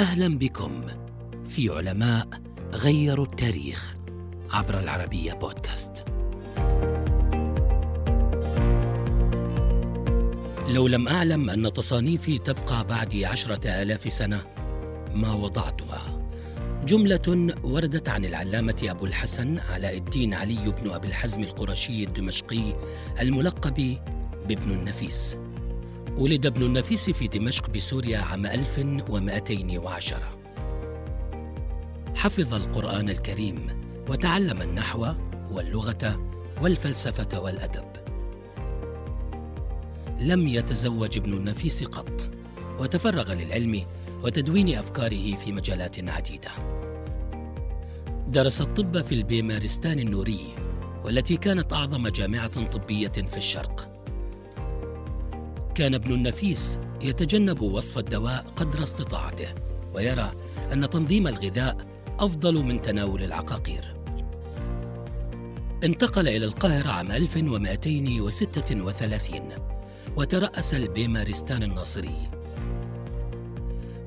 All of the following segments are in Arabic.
أهلا بكم في علماء غيروا التاريخ عبر العربية بودكاست. لو لم أعلم أن تصانيفي تبقى بعدي عشرة آلاف سنة ما وضعتها. جملة وردت عن العلامة أبو الحسن علاء الدين علي بن أبي الحزم القرشي الدمشقي الملقب بابن النفيس. ولد ابن النفيس في دمشق بسوريا عام 1210 حفظ القرآن الكريم وتعلم النحو واللغة والفلسفة والأدب. لم يتزوج ابن النفيس قط وتفرغ للعلم وتدوين أفكاره في مجالات عديدة. درس الطب في البيمارستان النوري والتي كانت أعظم جامعة طبية في الشرق. كان ابن النفيس يتجنب وصف الدواء قدر استطاعته ويرى أن تنظيم الغذاء أفضل من تناول العقاقير. انتقل إلى القاهرة عام 1236 وترأس البيمارستان الناصري.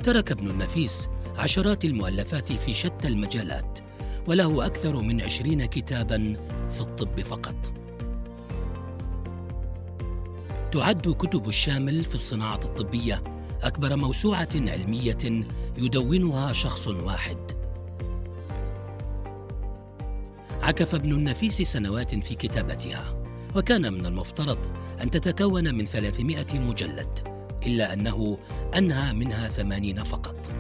ترك ابن النفيس عشرات المؤلفات في شتى المجالات وله أكثر من عشرين كتابا في الطب فقط. تعد كتب الشامل في الصناعة الطبية أكبر موسوعة علمية يدونها شخص واحد. عكف ابن النفيس سنوات في كتابتها، وكان من المفترض أن تتكون من 300 مجلد، إلا أنه أنهى منها ثمانين فقط.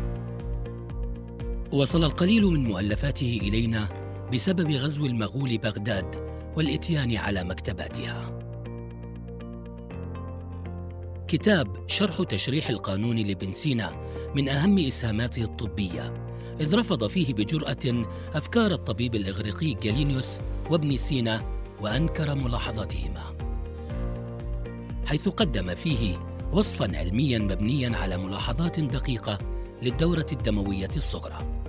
وصل القليل من مؤلفاته إلينا بسبب غزو المغول بغداد والإتيان على مكتباتها. كتاب شرح تشريح القانون لابن سينا من أهم إسهاماته الطبية إذ رفض فيه بجرأة أفكار الطبيب الإغريقي جالينيوس وابن سينا وأنكر ملاحظاتهما حيث قدم فيه وصفا علميا مبنيا على ملاحظات دقيقة للدورة الدموية الصغرى.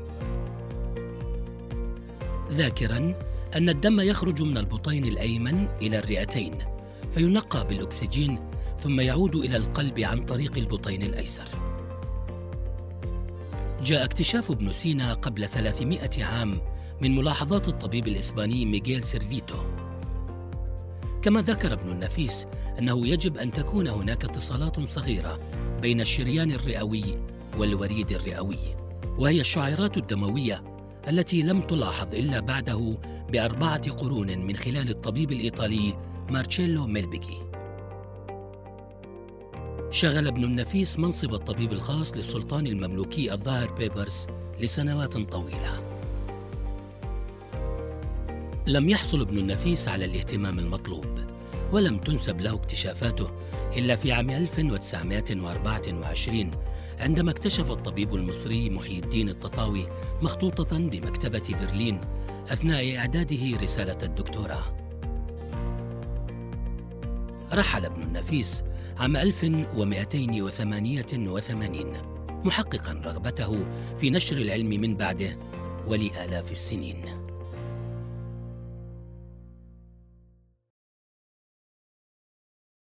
ذاكرا أن الدم يخرج من البطين الأيمن إلى الرئتين فينقى بالأكسجين ثم يعود إلى القلب عن طريق البطين الأيسر. جاء اكتشاف ابن سينا قبل 300 عام من ملاحظات الطبيب الإسباني ميغيل سيرفيتو. كما ذكر ابن النفيس أنه يجب أن تكون هناك اتصالات صغيرة بين الشريان الرئوي والوريد الرئوي وهي الشعيرات الدموية التي لم تلاحظ إلا بعده بأربعة قرون من خلال الطبيب الإيطالي مارتشيلو ميلبيكي شغل ابن النفيس منصب الطبيب الخاص للسلطان المملوكي الظاهر بيبرس لسنوات طويلة. لم يحصل ابن النفيس على الاهتمام المطلوب ولم تنسب له اكتشافاته إلا في عام 1924 عندما اكتشف الطبيب المصري محي الدين التطاوي مخطوطة بمكتبة برلين أثناء إعداده رسالة الدكتوراه. رحل ابن النفيس عام 1288 محققا رغبته في نشر العلم من بعده ولآلاف السنين.